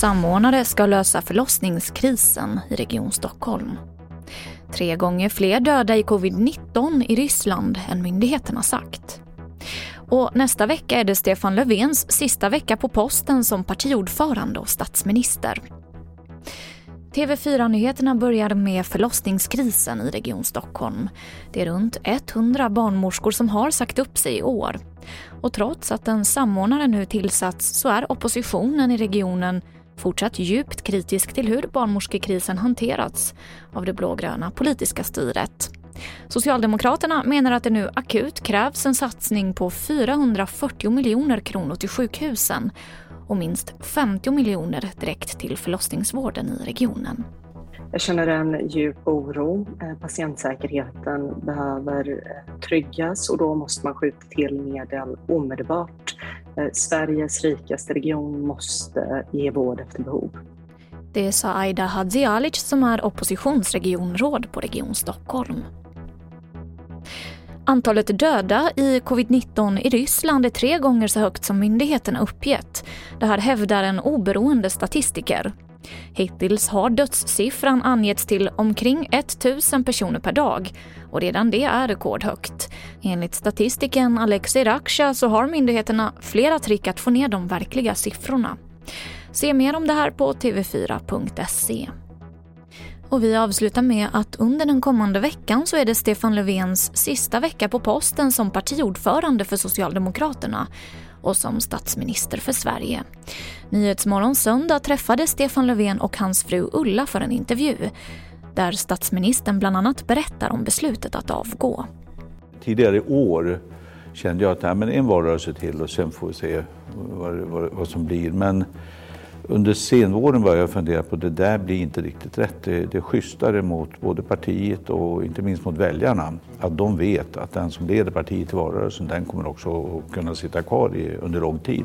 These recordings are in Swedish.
Samordnare ska lösa förlossningskrisen i Region Stockholm. Tre gånger fler döda i covid-19 i Ryssland än myndigheterna sagt. Och nästa vecka är det Stefan Löfvens sista vecka på posten som partiordförande och statsminister. TV4-nyheterna börjar med förlossningskrisen i Region Stockholm. Det är runt 100 barnmorskor som har sagt upp sig i år. Och trots att en samordnare nu tillsatts så är oppositionen i regionen fortsatt djupt kritisk till hur barnmorskekrisen hanterats av det blågröna politiska styret. Socialdemokraterna menar att det nu akut krävs en satsning på 440 miljoner kronor till sjukhusen och minst 50 miljoner direkt till förlossningsvården i regionen. Jag känner en djup oro. Eh, patientsäkerheten behöver eh, tryggas och då måste man skjuta till medel omedelbart. Eh, Sveriges rikaste region måste ge vård efter behov. Det sa Aida Hadzialic som är oppositionsregionråd på Region Stockholm. Antalet döda i covid-19 i Ryssland är tre gånger så högt som myndigheterna uppgett. Det här hävdar en oberoende statistiker. Hittills har dödssiffran angetts till omkring 1000 personer per dag och redan det är rekordhögt. Enligt statistiken Alexei Raksha så har myndigheterna flera trick att få ner de verkliga siffrorna. Se mer om det här på tv4.se. Och vi avslutar med att under den kommande veckan så är det Stefan Löfvens sista vecka på posten som partiordförande för Socialdemokraterna och som statsminister för Sverige. Nyhetsmorgon söndag träffade Stefan Löfven och hans fru Ulla för en intervju där statsministern bland annat berättar om beslutet att avgå. Tidigare i år kände jag att nej, men en valrörelse till och sen får vi se vad, vad, vad som blir. Men under senvåren började jag fundera på att det där blir inte riktigt rätt. Det, det är schysstare mot både partiet och inte minst mot väljarna. Att de vet att den som leder partiet i valrörelsen, den kommer också att kunna sitta kvar i, under lång tid.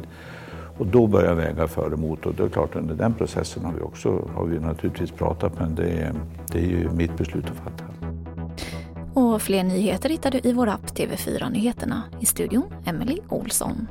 Och då börjar jag väga för och emot och det är klart under den processen har vi också har vi naturligtvis pratat men det är, det är ju mitt beslut att fatta. Och fler nyheter hittar du i vår app TV4 Nyheterna. I studion, Emily Olsson.